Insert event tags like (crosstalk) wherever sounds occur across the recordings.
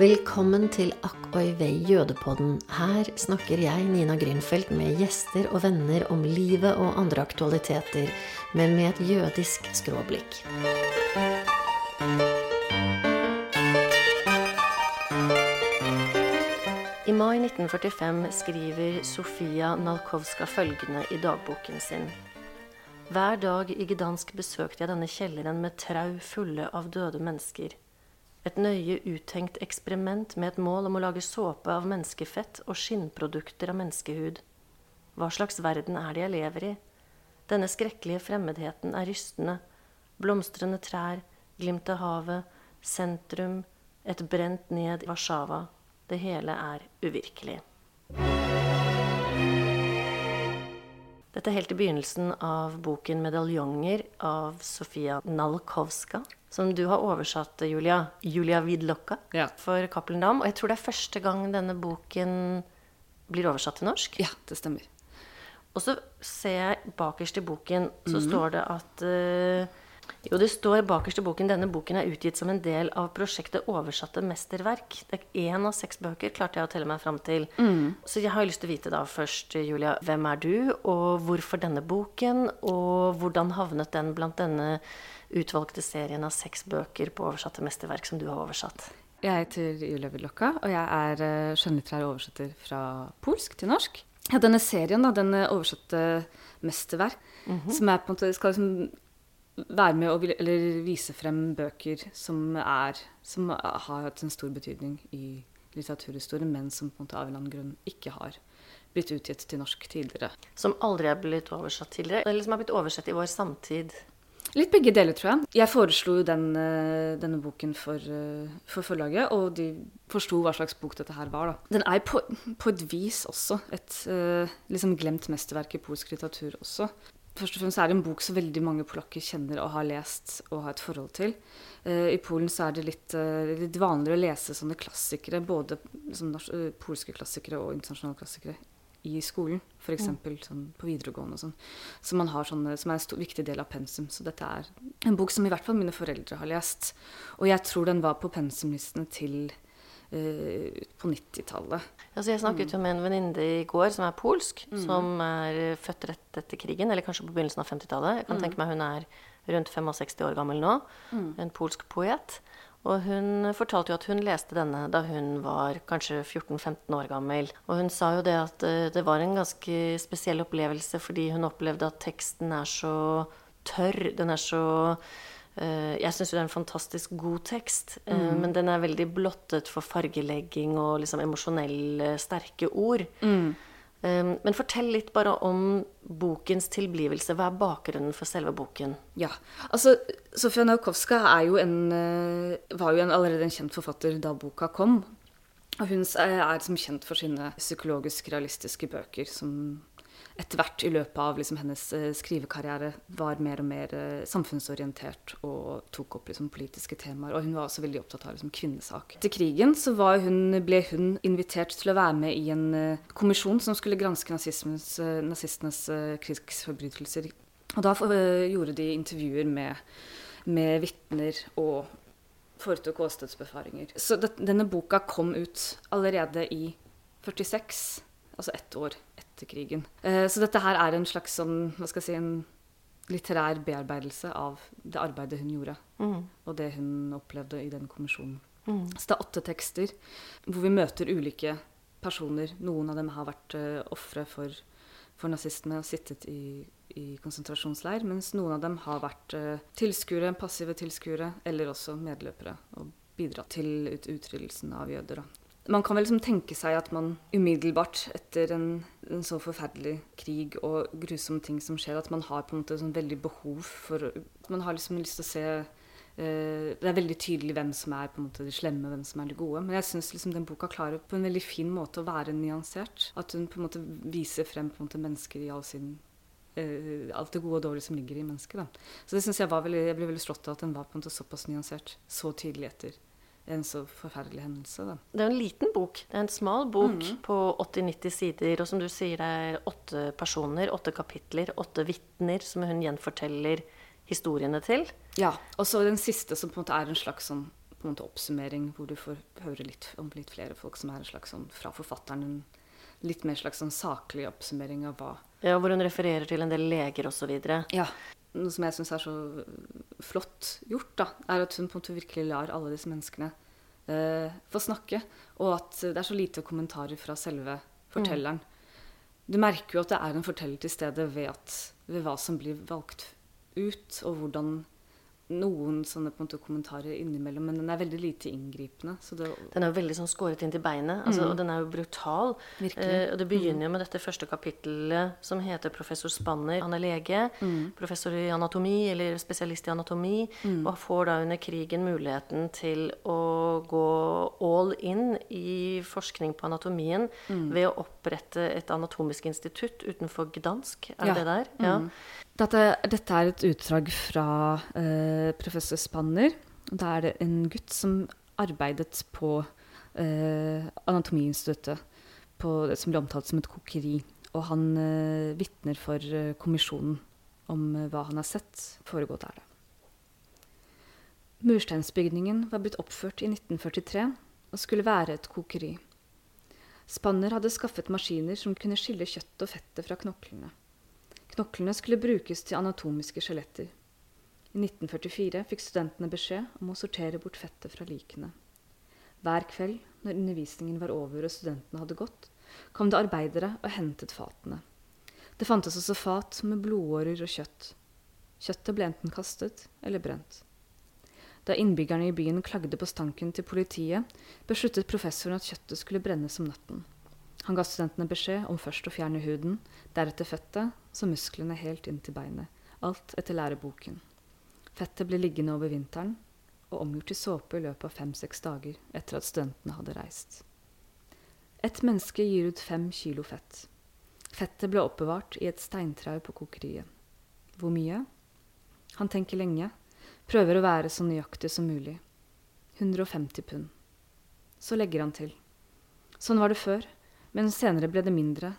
Velkommen til Akkoi vei jødepodden. Her snakker jeg, Nina Grünfeldt, med gjester og venner om livet og andre aktualiteter, men med et jødisk skråblikk. I mai 1945 skriver Sofia Nalkowska følgende i dagboken sin. Hver dag i Gdansk besøkte jeg denne kjelleren med trau fulle av døde mennesker. Et nøye uttenkt eksperiment med et mål om å lage såpe av menneskefett og skinnprodukter av menneskehud. Hva slags verden er det jeg lever i? Denne skrekkelige fremmedheten er rystende. Blomstrende trær, glimt av havet, sentrum, et brent ned Warszawa. Det hele er uvirkelig. Dette er helt i begynnelsen av boken 'Medaljonger' av Sofia Nalkowska, som du har oversatt, Julia. Julia Widlocka Ja. for Cappelen Dam. Og jeg tror det er første gang denne boken blir oversatt til norsk. Ja, det stemmer. Og så ser jeg bakerst i boken, så står det at eh, Jo, det står bakerst i boken denne boken er utgitt som en del av prosjektet Oversatte mesterverk. Det er én av seks bøker, klarte jeg å telle meg fram til. Så jeg har lyst til å vite da først, Julia, hvem er du, og hvorfor denne boken? Og hvordan havnet den blant denne utvalgte serien av seks bøker på oversatte mesterverk som du har oversatt? Jeg heter Julia Villokka, og jeg er eh, skjønnlitterær oversetter fra polsk til norsk. Ja, denne serien, da, den oversatte mesterverk, som er på en måte skal liksom være med og eller vise frem bøker som er Som har hatt en stor betydning i litteraturhistorien, men som på en måte av en eller annen grunn ikke har blitt utgitt til norsk tidligere. Som aldri er blitt oversatt tidligere, eller som er blitt oversett i vår samtid. Litt begge deler, tror jeg. Jeg foreslo jo den, eh, denne boken for, eh, for forlaget, og de forsto hva slags bok dette her var. Da. Den er på, på et vis også et eh, liksom glemt mesterverk i polsk litteratur også. Først og fremst er det en bok som veldig mange polakker kjenner og har lest og har et forhold til. Eh, I Polen så er det litt, eh, litt vanligere å lese sånne klassikere, både eh, polske klassikere og internasjonale klassikere, i skolen. F.eks. Sånn på videregående og sånn. Så man har sånne, som er en stor, viktig del av pensum. Så dette er en bok som i hvert fall mine foreldre har lest. Og jeg tror den var på pensumlistene til på 90-tallet. Altså jeg snakket jo med en venninne i går som er polsk, som er eh, født rett etter krigen, eller kanskje på begynnelsen av 50-tallet. Jeg kan tenke meg hun er rundt 65 år gammel nå. En polsk poet. Og hun fortalte jo at hun leste denne da hun var kanskje 14-15 år gammel. Og hun sa jo det at eh, det var en ganske spesiell opplevelse fordi hun opplevde at teksten er så tørr. Den er så eh, Jeg syns jo det er en fantastisk god tekst, mm. men den er veldig blottet for fargelegging og liksom emosjonelle, sterke ord. Mm. men fortell litt bare om bokens tilblivelse. Hva er bakgrunnen for selve boken? Ja, altså Sofia Naukowska jo en, eh, var jo en, allerede en kjent forfatter da boka kom. Og hun er er som kjent for sine psykologisk realistiske bøker, som etter hvert i løpet av liksom, hennes eh, skrivekarriere var mer og mer eh, samfunnsorientert og tok opp liksom, politiske temaer. Og hun var også veldig opptatt av liksom, kvinnesak. Etter krigen hun, ble hun invitert til å være med i en eh, kommisjon som skulle granske nazistenes krigsforbrytelser. Og da gjorde de intervjuer med, med vitner og foretok åstedsbefaringer. Så det, denne boka kom ut allerede i 46, altså ett år etter krigen. Eh, så dette her er en slags sånn, hva skal jeg si, en litterær bearbeidelse av det arbeidet hun gjorde, og det hun opplevde i den kommisjonen. Så det er åtte tekster hvor vi møter ulike personer. Noen av dem har vært uh, ofre for, for nazistene og sittet i, i konsentrasjonsleir, mens noen av dem har vært uh, tilskuere, passive tilskuere, eller også medløpere, og bidratt til ut utryddelsen av jøder. Da. Man kan vel liksom tenke seg at man umiddelbart etter en, en så forferdelig krig og grusomme ting som skjer, at man har på en måte sånn veldig behov for Man har liksom lyst til å se uh, Det er veldig tydelig hvem som er på en måte de slemme, hvem som er de gode. Men jeg syns liksom den boka klarer på en veldig fin måte å være nyansert. At hun på en måte viser frem på en måte mennesker i all sin uh, alt det gode og dårlige som ligger i mennesket. Da. Så det synes jeg var veldig, jeg ble veldig slått av at den var på en måte såpass nyansert så tydelig etter en så forferdelig hendelse. Da. Det er jo en liten bok. Det er en smal bok på 80-90 sider. Og som du sier, det er åtte personer, åtte kapitler, åtte vitner som hun gjenforteller historiene til. Ja, og så den siste som på en måte er en slags sånn på en måte oppsummering hvor du får høre litt om litt flere folk som er en slags sånn fra forfatteren en litt mer slags sånn saklig oppsummering av hva Ja, hvor hun refererer til en del leger osv. Ja. Noe som jeg syns er så flott gjort, da, er at hun på en måte virkelig lar alle disse menneskene eh, få snakke. Og at det er så lite kommentarer fra selve fortelleren. Du merker jo at det er en forteller til stede ved, at, ved hva som blir valgt ut, og hvordan noen sånne på en måte kommentarer innimellom, men den er veldig lite inngripende. Det, den er jo veldig sånn skåret inn til beinet, altså, mm. og den er jo brutal. Eh, og det begynner jo mm. med dette første kapittelet som heter 'Professor Spanner'. Han er lege, mm. professor i anatomi, eller spesialist i anatomi, mm. og får da under krigen muligheten til å gå all in i forskning på anatomien mm. ved å opprette et anatomisk institutt utenfor Gdansk. Er det ja. det der? Ja. Dette, dette, er et utdrag fra eh, professor Spanner. Da er det en gutt som arbeidet på eh, Anatomiinstituttet, som ble omtalt som et kokeri. Og han eh, vitner for eh, kommisjonen om eh, hva han har sett foregå der. Mursteinsbygningen var blitt oppført i 1943 og skulle være et kokeri. Spanner hadde skaffet maskiner som kunne skille kjøttet og fettet fra knoklene. Knoklene skulle brukes til anatomiske skjeletter. I 1944 fikk studentene beskjed om å sortere bort fettet fra likene. Hver kveld når undervisningen var over og studentene hadde gått, kom det arbeidere og hentet fatene. Det fantes også fat med blodårer og kjøtt. Kjøttet ble enten kastet eller brent. Da innbyggerne i byen klagde på stanken til politiet, besluttet professoren at kjøttet skulle brennes om natten. Han ga studentene beskjed om først å fjerne huden, deretter fettet, så musklene helt inn til beinet. Alt etter læreboken. Fettet ble liggende over vinteren og omgjort til såpe i løpet av fem-seks dager etter at studentene hadde reist. Et menneske gir ut fem kilo fett. Fettet ble oppbevart i et steintrau på kokeriet. Hvor mye? Han tenker lenge, prøver å være så nøyaktig som mulig. 150 pund. Så legger han til. Sånn var det før, men senere ble det mindre,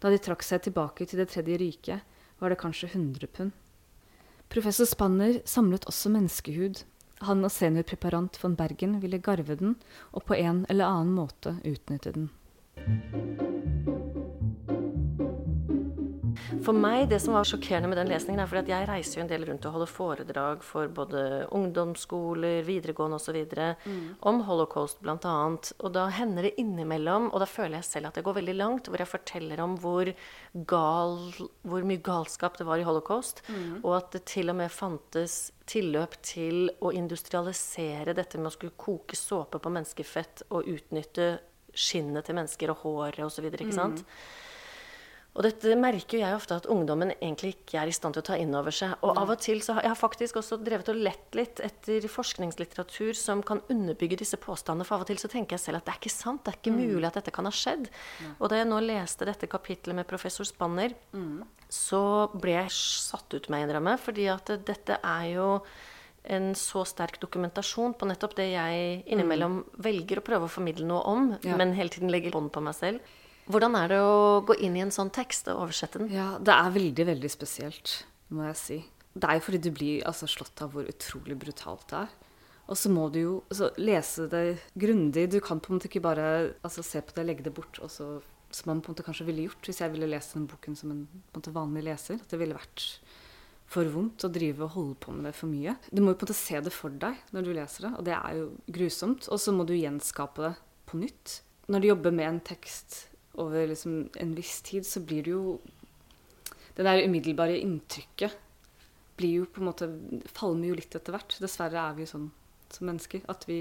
da de trakk seg tilbake til Det tredje riket, var det kanskje 100 pund. Professor Spanner samlet også menneskehud. Han og seniorpreparant von Bergen ville garve den og på en eller annen måte utnytte den. For meg, det som var sjokkerende med den lesningen, er fordi at jeg reiser jo en del rundt og holder foredrag for både ungdomsskoler, videregående osv. Mm. om holocaust bl.a. Og da hender det innimellom, og da føler jeg selv at det går veldig langt, hvor jeg forteller om hvor, gal, hvor mye galskap det var i holocaust, mm. og at det til og med fantes tilløp til å industrialisere dette med å skulle koke såpe på menneskefett og utnytte skinnet til mennesker og håret osv. Ikke sant? Mm. Og dette merker jo jeg ofte at ungdommen egentlig ikke er i stand til å ta inn over seg. Og av og til så har jeg faktisk også drevet og lett litt etter forskningslitteratur som kan underbygge disse påstandene. For av og til så tenker jeg selv at det er ikke sant. Det er ikke mm. mulig at dette kan ha skjedd. Ja. Og da jeg nå leste dette kapitlet med professor Spanner, mm. så ble jeg satt ut, med jeg innrømme. Fordi at dette er jo en så sterk dokumentasjon på nettopp det jeg innimellom mm. velger å prøve å formidle noe om, ja. men hele tiden legger bånd på meg selv. Hvordan er det å gå inn i en sånn tekst og oversette den? Ja, Det er veldig, veldig spesielt, må jeg si. Det er jo fordi du blir altså, slått av hvor utrolig brutalt det er. Og så må du jo altså, lese det grundig. Du kan på en måte ikke bare altså, se på det, legge det bort, og så, som man på en måte kanskje ville gjort hvis jeg ville lest den boken som en, en måte, vanlig leser. At det ville vært for vondt å drive og holde på med det for mye. Du må jo på en måte se det for deg når du leser det, og det er jo grusomt. Og så må du gjenskape det på nytt. Når du jobber med en tekst over liksom en viss tid, så blir det jo Det der umiddelbare inntrykket blir jo på en måte falmer jo litt etter hvert. Dessverre er vi sånn som mennesker at vi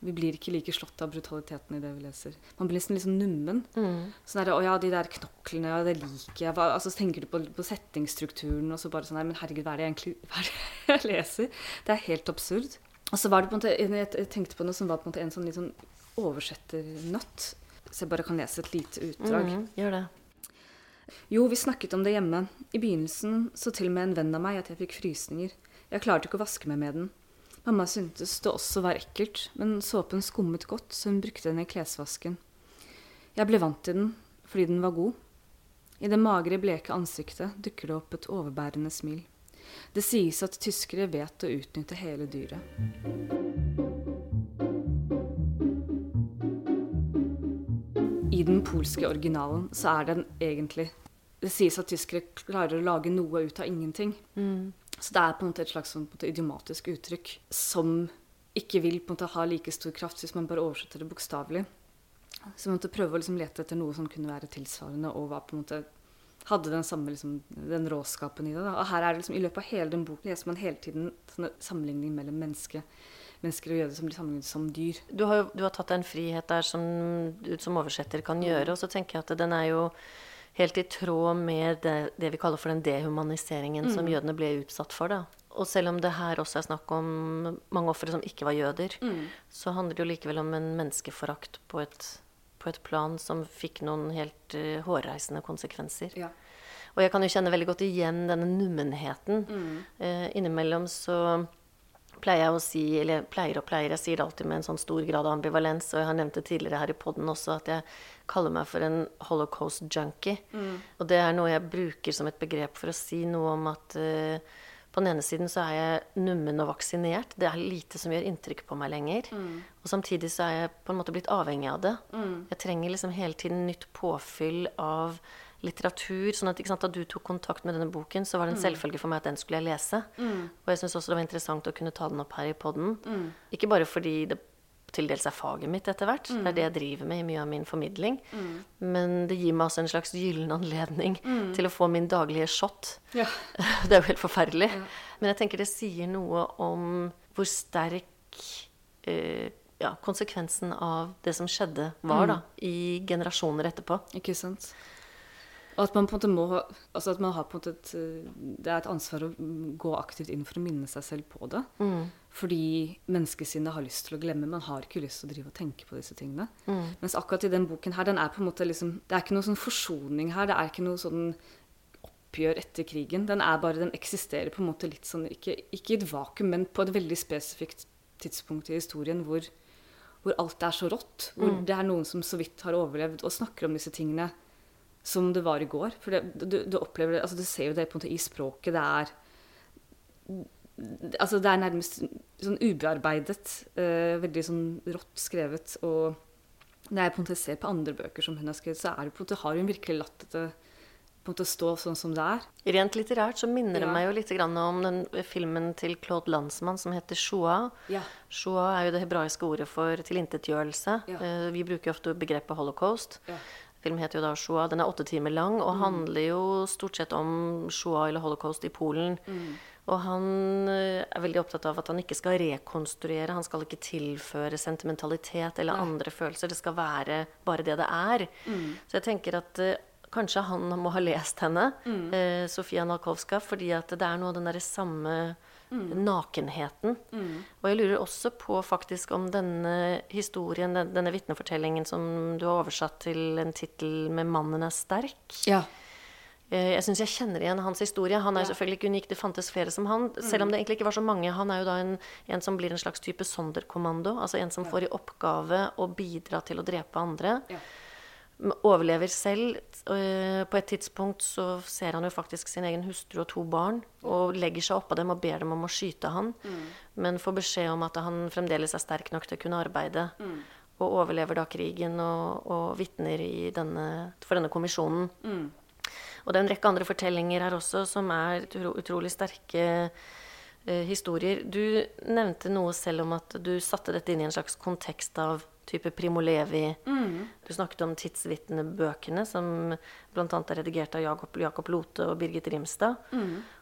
vi blir ikke like slått av brutaliteten i det vi leser. Man blir nesten litt sånn nummen. Mm. Sånn der, 'Å ja, de der knoklene, ja, det liker jeg.' Altså, så tenker du på, på settingsstrukturen, og så bare sånn her, men herregud, hva er det egentlig hva er det (laughs) jeg leser? Det er helt absurd. Og så var det på en måte Jeg tenkte på noe som var på en måte en sånn litt sånn oversetternøtt. Så jeg bare kan lese et lite utdrag. Mm, gjør det. Jo, vi snakket om det hjemme. I begynnelsen så til og med en venn av meg at jeg fikk frysninger. Jeg klarte ikke å vaske meg med den. Mamma syntes det også var ekkelt, men såpen skummet godt, så hun brukte den i klesvasken. Jeg ble vant til den fordi den var god. I det magre, bleke ansiktet dukker det opp et overbærende smil. Det sies at tyskere vet å utnytte hele dyret. I den polske originalen så er den egentlig Det sies at tyskere klarer å lage noe ut av ingenting. Så det er på en måte et slags sånn, måte, idiomatisk uttrykk som ikke vil på en måte ha like stor kraft hvis man bare oversetter det bokstavelig. Så man måtte prøve å liksom lete etter noe som kunne være tilsvarende og var på en måte hadde den samme liksom, den råskapen i det. Da. Og her er det liksom, I løpet av hele den boken leser man hele tiden sånne sammenligning mellom menneske, mennesker og jøder som blir sammenlignet som dyr. Du har, jo- du har tatt deg en frihet der som du som oversetter kan gjøre. Og så tenker jeg at den er jo helt i tråd med det, det vi kaller for den dehumaniseringen som jødene ble utsatt for. da. Og selv om det her også er snakk om mange ofre som ikke var jøder, så handler det jo likevel om en menneskeforakt på et, på et plan som fikk noen helt uh, hårreisende konsekvenser. Ja. Og jeg kan jo kjenne veldig godt igjen denne nummenheten. Eh, innimellom så pleier jeg å si, eller pleier og pleier, jeg sier det alltid med en sånn stor grad av ambivalens, og jeg har nevnt det tidligere her i poden også, at jeg kaller meg for en holocaust junkie. Og det er noe jeg bruker som et begrep for å si noe om at uh, på den ene siden så er jeg nummen og vaksinert. Det er lite som gjør inntrykk på meg lenger. Og samtidig så er jeg på en måte blitt avhengig av det. Jeg trenger liksom hele tiden nytt påfyll av litteratur. sånn at sant, Da du tok kontakt med denne boken, så var det en selvfølge for meg at den skulle jeg lese. Og jeg syns også det var interessant å kunne ta den opp her i poden. Ikke bare fordi det til dels er faget mitt etter hvert. Det er det jeg driver med i mye av min formidling. Men det gir meg også en slags gyllen anledning til å få min daglige shot. Ja. (laughs) Det er jo helt forferdelig. Men jeg tenker det sier noe om hvor sterk eh, ja, konsekvensen av det som skjedde, var da, i generasjoner etterpå. Ikke sant? Og at man på en måte må altså at man har på en måte et, eh, Det er et ansvar å gå aktivt inn for å minne seg selv på det. Fordi menneskesinnet har lyst til å glemme. Man har ikke lyst til å drive og tenke på disse tingene. Mens akkurat i den boken her, den er på en måte liksom Det er ikke noe sånn forsoning her. Det er ikke noe sånn oppgjør etter krigen. Den er bare, den eksisterer på en måte litt sånn Ikke, ikke i et vakuum, men på et veldig spesifikt tidspunkt i historien hvor, hvor alt er så rått. Hvor det er noen som så vidt har overlevd, og snakker om disse tingene som det var i går. For det, du, du opplever det, altså du ser jo det på en måte i språket. Det er Altså det er nærmest sånn ubearbeidet. eh, veldig sånn rått skrevet. Og når jeg på en måte ser på andre bøker som hun har skrevet, så er det på en måte, har hun virkelig latt dette på en måte stå sånn som det er. Rent litterært så minner det meg jo litt om den filmen til Claude Landsmann som heter Shoah. Ja. Shoah er jo det hebraiske ordet for tilintetgjørelse. Ja. Eh, Vi bruker ofte begrepet holocaust. Ja. Filmen heter jo da Shoah. Den er åtte timer lang og handler jo stort sett om Shoah eller holocaust i Polen. Og han eh, er veldig opptatt av at han ikke skal rekonstruere, han skal ikke tilføre sentimentalitet eller andre følelser. Det skal være bare det det er. Så jeg tenker at uh, kanskje han må ha lest henne, eh, Sofia Nalkovska, fordi at det er noe av den derre samme nakenheten. Og jeg lurer også på faktisk om denne historien, denne, denne vitnefortellingen som du har oversatt til en tittel med 'Mannen er sterk'. Ja. Eh, Jeg syns jeg kjenner igjen hans historie. Han er jo selvfølgelig ikke unik, det fantes flere som han. Selv om det egentlig ikke var så mange. Han er jo da en, en som blir en slags type sonderkommando. Altså en som får i oppgave å bidra til å drepe andre. Ja. Overlever selv. Eh, På et tidspunkt så ser han jo faktisk sin egen hustru og to barn. Og legger seg oppå dem og ber dem om å skyte han. Men får beskjed om at han fremdeles er sterk nok til å kunne arbeide. Og overlever da krigen og, og vitner i denne, for denne kommisjonen. Og det er en rekke andre fortellinger her også som er utro, utrolig sterke eh, historier. Du nevnte noe selv om at du satte dette inn i en slags kontekst av type Primo Levi. Du snakket om tidsvitnebøkene, som bl.a. er redigert av Jakob, Jakob Lote og Birgit Rimstad.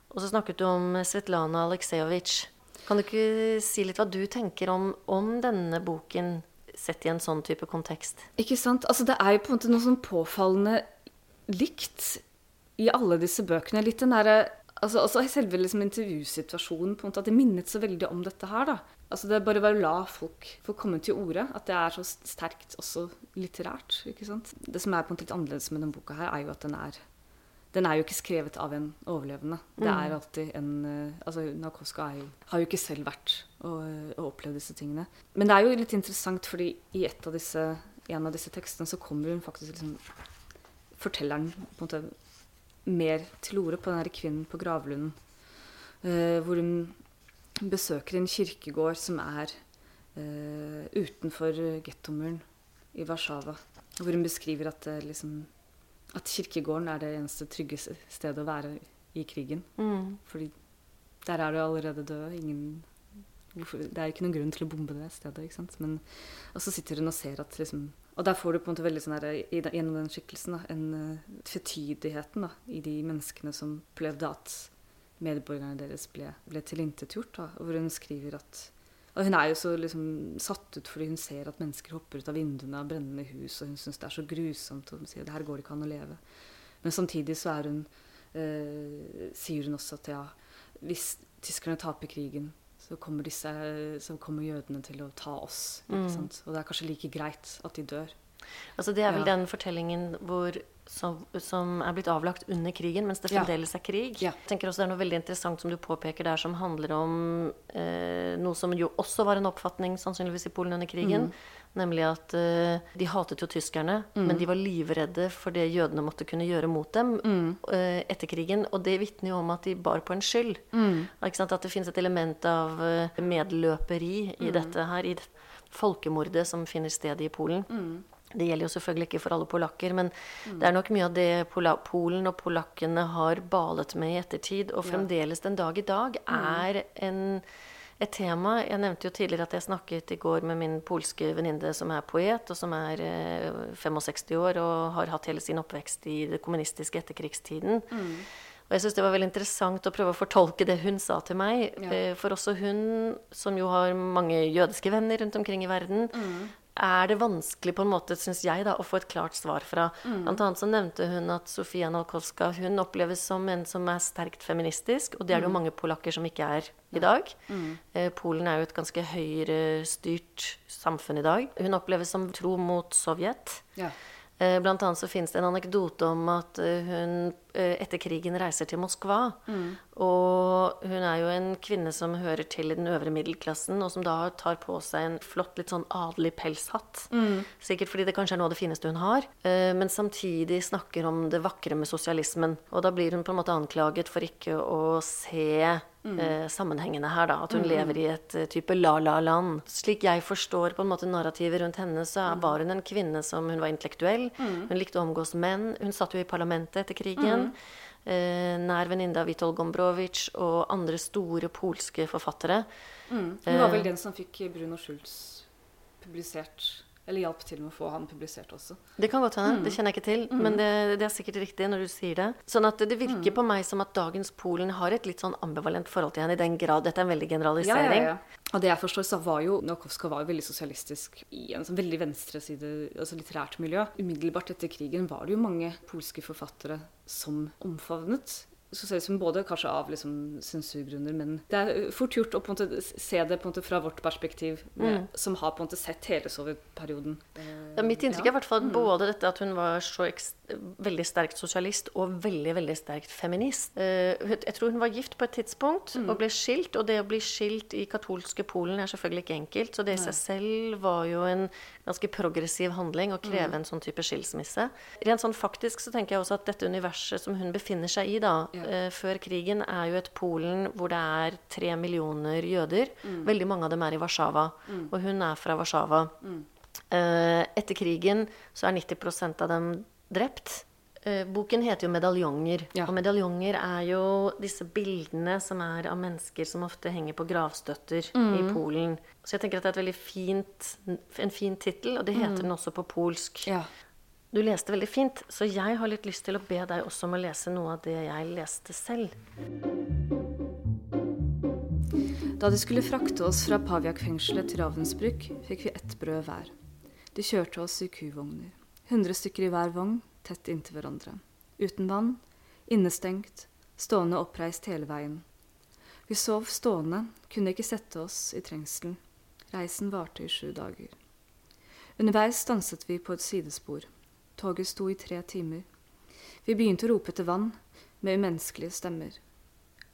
Og så snakket du om Svetlana Aleksejevitsj. Kan du ikke si litt hva du tenker om, om denne boken sett i en sånn type kontekst? Ikke sant? Altså, det er jo på en måte noe sånn påfallende likt i alle disse bøkene. Litt den derre altså, Også selve liksom, intervjusituasjonen, på en måte, at det minnet så veldig om dette her. da. Altså, Det er bare å la folk få komme til orde. At det er så sterkt også litterært. ikke sant? Det som er på en måte litt annerledes med denne boka, her, er jo at den er den er jo ikke skrevet av en overlevende. Det er alltid en eh, altså Nakoska er jo, har jo ikke selv vært og, og opplevd disse tingene. Men det er jo litt interessant, fordi i et av disse, en av disse tekstene så kommer hun faktisk liksom Fortelleren på en måte mer til orde på den her kvinnen på gravlunden. Uh, hvor hun besøker en kirkegård som er uh, utenfor gettomuren i Warszawa. Hvor hun beskriver at, uh, liksom, at kirkegården er det eneste trygge stedet å være i krigen. Mm. Fordi der er du allerede død. Ingen, det er ikke noen grunn til å bombe det stedet. Men, og så sitter hun og ser at liksom Og der får du på en måte veldig sånn her, gjennom den skikkelsen da, en uh, tvetydigheten da, i de menneskene som opplevde at medborgerne deres ble, ble tilintetgjort. Hvor hun skriver at og hun er jo så liksom satt ut fordi hun ser at mennesker hopper ut av vinduene av brennende hus, og hun syns det er så grusomt. Og hun sier det her går ikke an å leve. Men samtidig så er hun, eh, sier hun også at ja, hvis tyskerne taper krigen, så kommer, disse, så kommer jødene til å ta oss. Mm. Og det er kanskje like greit at de dør. Altså Det er vel Ja. den fortellingen hvor, som, som er blitt avlagt under krigen, mens det fremdeles er krig. Ja. Jeg tenker også Det er noe veldig interessant som du påpeker der, som handler om eh, noe som jo også var en oppfatning sannsynligvis i Polen under krigen. Nemlig at eh, de hatet jo tyskerne, men de var livredde for det jødene måtte kunne gjøre mot dem eh, etter krigen. Og det vitner jo om at de bar på en skyld. Sant? At det finnes et element av eh, medløperi i dette her, i folkemordet som finner sted i Polen. Det gjelder jo selvfølgelig ikke for alle polakker, men det er nok mye av det Polen og polakkene har balet med i ettertid, og fremdeles den dag i dag er en, et tema. Jeg nevnte jo tidligere at jeg snakket i går med min polske venninne som er poet, og som er eh, 65 år og har hatt hele sin oppvekst i det kommunistiske etterkrigstiden. Og jeg syns det var veldig interessant å prøve å fortolke det hun sa til meg. Ja. Eh, For også hun, som jo har mange jødiske venner rundt omkring i verden, er det vanskelig på en måte, syns jeg, da, å få et klart svar fra. Blant annet så nevnte hun at Sofia Nalkowska hun oppleves som en som er sterkt feministisk, og det er det jo mange polakker som ikke er i dag. Eh, Polen er jo et ganske høyrestyrt samfunn i dag. Hun oppleves som tro mot Sovjet. Ja. Eh, Blant annet så finnes det en anekdote om at eh, hun eh, etter krigen reiser til Moskva. Og hun er jo en kvinne som hører til i den øvre middelklassen, og som da tar på seg en flott, litt sånn adelig pelshatt. Sikkert fordi det kanskje er noe av det fineste hun har. Men samtidig snakker om det vakre med sosialismen. Og da blir hun på en måte anklaget for ikke å se eh, sammenhengene her, da. At hun lever i et eh, type la-la-land. Slik jeg forstår på en måte narrativet rundt henne, så er- var hun en kvinne som hun var intellektuell. Hun likte å omgås menn. Hun satt jo i parlamentet etter krigen. Eh, nær venninne av Witold Gombrowicz og andre store polske forfattere. Hun var vel den som fikk Bruno Schultz publisert Eller hjalp til med å få han publisert også. Det kan godt hende, det kjenner jeg ikke til, men det, det er sikkert riktig når du sier det. Sånn at det virker på meg som at dagens Polen har et litt sånn ambivalent forhold til henne, i den grad dette er en veldig generalisering. Ja, ja, ja. Og det jeg forstår, så var jo Nokowska var jo veldig sosialistisk i en sånn veldig venstreside, altså litterært miljø. Umiddelbart etter krigen var det jo mange polske forfattere som omfavnet sosialismen, både kanskje av liksom sensurgrunner, men det er fort gjort å se det fra vårt perspektiv, med, som har på en måte sett hele sovjetperioden. Ja, mitt inntrykk er i hvert fall mm. både dette at hun var så veldig sterkt sosialist og veldig veldig sterkt feminist. Eh, jeg tror hun var gift på et tidspunkt og ble skilt. Og det å bli skilt i katolske Polen er selvfølgelig ikke enkelt. Så det i seg selv var jo en ganske progressiv handling å kreve en sånn type skilsmisse. Rent sånn faktisk så tenker jeg også at dette universet som hun befinner seg i da, eh, før krigen, er jo et Polen hvor det er tre millioner jøder. Veldig mange av dem er i Warszawa. Og hun er fra Warszawa. Eh, etter krigen så er 90% av dem drept. Eh, boken heter jo 'Medaljonger'. Ja. Og medaljonger er jo disse bildene som er av mennesker som ofte henger på gravstøtter i Polen. Så jeg tenker at det er et veldig fint, en fin tittel, og det heter den også på polsk. Ja. Du leste veldig fint, så jeg har litt lyst til å be deg også om å lese noe av det jeg leste selv. Da de skulle frakte oss fra Paviak-fengselet til Ravensbrück, fikk vi ett brød hver. De kjørte oss i kuvogner. Hundre stykker i hver vogn, tett inntil hverandre. Uten vann, innestengt, stående oppreist hele veien. Vi sov stående, kunne ikke sette oss i trengselen. Reisen varte i sju dager. Underveis stanset vi på et sidespor. Toget sto i tre timer. Vi begynte å rope etter vann, med umenneskelige stemmer.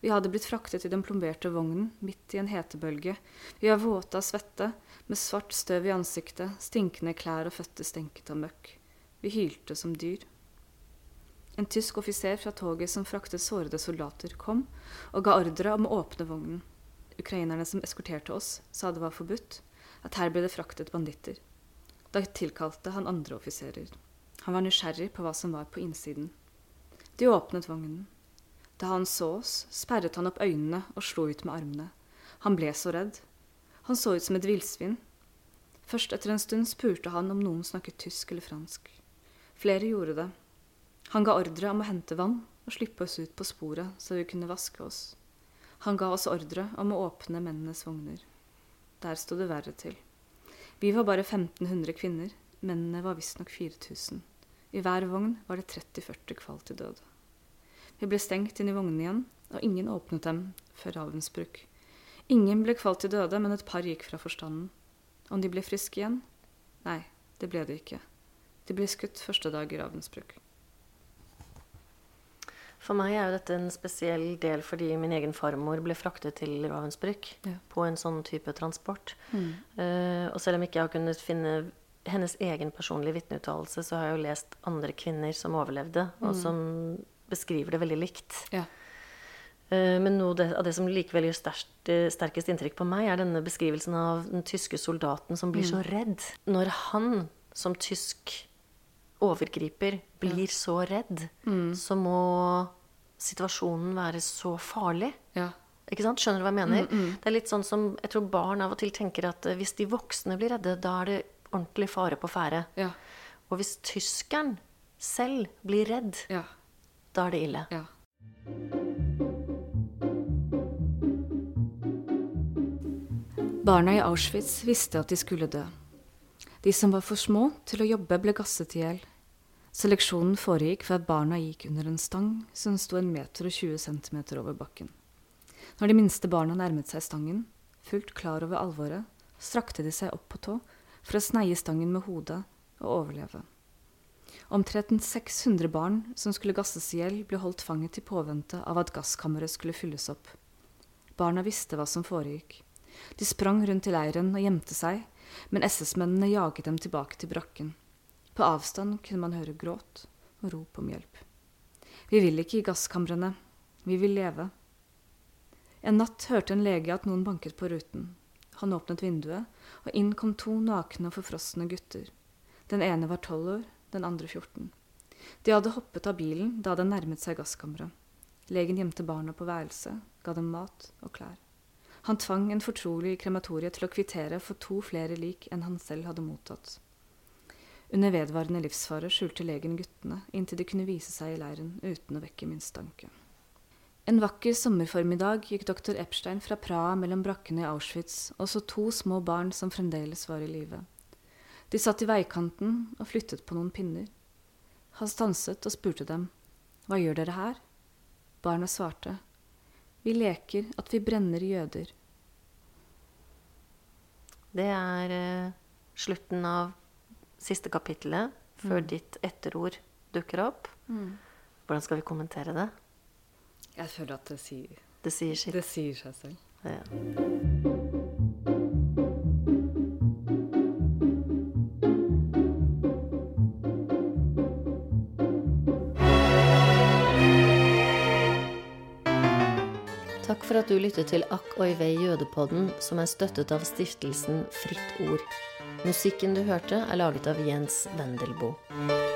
Vi hadde blitt fraktet i den plomberte vognen midt i en hetebølge. Vi var våte av svette, med svart støv i ansiktet, stinkende klær og føtter stenket av møkk. Vi hylte som dyr. En tysk offiser fra toget som fraktet sårede soldater, kom og ga ordre om å åpne vognen. Ukrainerne som eskorterte oss, sa det var forbudt, at her ble det fraktet banditter. Da tilkalte han andre offiserer. Han var nysgjerrig på hva som var på innsiden. De åpnet vognen. Da han så oss, sperret han opp øynene og slo ut med armene. Han ble så redd. Han så ut som et villsvin. Først etter en stund spurte han om noen snakket tysk eller fransk. Flere gjorde det. Han ga ordre om å hente vann og slippe oss ut på sporet så vi kunne vaske oss. Han ga oss ordre om å åpne mennenes vogner. Der sto det verre til. Vi var bare 1500 kvinner, mennene var visstnok 4000. I hver vogn var det 30-40 kvalt til døde. Vi ble stengt inn i vognene igjen, og ingen åpnet dem før ravensbruk. Ingen ble kvalt til døde, men et par gikk fra forstanden. Om de ble friske igjen? Nei, det ble de ikke. De ble skutt første dag i Ravensbrück. For meg er jo dette en spesiell del fordi min egen farmor ble fraktet til Ravensbrück Ja. på en sånn type transport. Mm. Uh, og selv om ikke jeg har kunnet finne hennes egen personlige vitneuttalelse, så har jeg jo lest andre kvinner som overlevde, og som beskriver det veldig likt. Ja. Uh, Men noe det, av det som likevel gjør sterkt, eh, sterkest inntrykk på meg, er denne beskrivelsen av den tyske soldaten som blir så redd. Når han som tysk overgriper blir så redd, så må situasjonen være så farlig. Ja. Ikke sant? Skjønner du hva jeg mener? Det er litt sånn som jeg tror barn av og til tenker at eh, hvis de voksne blir redde, da er det ordentlig fare på ferde. Ja. Og hvis tyskeren selv blir redd, Ja. da er det ille. Ja. Barna i Auschwitz visste at de skulle dø. De som var for små til å jobbe, ble gasset i hjel. Seleksjonen foregikk ved at barna gikk under en stang som sto en meter og 20 centimeter over bakken. Når de minste barna nærmet seg stangen, fullt klar over alvoret, strakte de seg opp på tå for å sneie stangen med hodet og overleve. Omtrent 600 barn som skulle gasses i hjel, ble holdt fanget i påvente av at gasskammeret skulle fylles opp. Barna visste hva som foregikk. De sprang rundt i leiren og gjemte seg, men SS-mennene jaget dem tilbake til brakken. På avstand kunne man høre gråt og rop om hjelp. Vi vil ikke i gasskamrene. Vi vil leve. En natt hørte en lege at noen banket på ruten. Han åpnet vinduet, og inn kom to nakne og forfrosne gutter. Den ene var tolv år, den andre 14. De hadde hoppet av bilen da den nærmet seg gasskammeret. Legen gjemte barna på værelset, ga dem mat og klær. Han tvang en fortrolig i krematoriet til å kvittere for to flere lik enn han selv hadde mottatt. Under vedvarende livsfare skjulte legen guttene inntil de kunne vise seg i leiren uten å vekke mistanke. En vakker sommerformiddag gikk doktor Epstein fra Praha mellom brakkene i Auschwitz og så to små barn som fremdeles var i live. De satt i veikanten og flyttet på noen pinner. Han stanset og spurte dem, Hva gjør dere her? Barna svarte, Vi leker at vi brenner jøder. Det er uh, slutten av siste kapittelet før ditt etterord dukker opp. Hvordan skal vi kommentere det? Jeg føler at det sier, Det sier sitt. det sier seg selv. Ja. Takk for at du lyttet til Akk oi vei jødepodden, som er støttet av stiftelsen Fritt Ord. Musikken du hørte, er laget av Jens Wendelboe.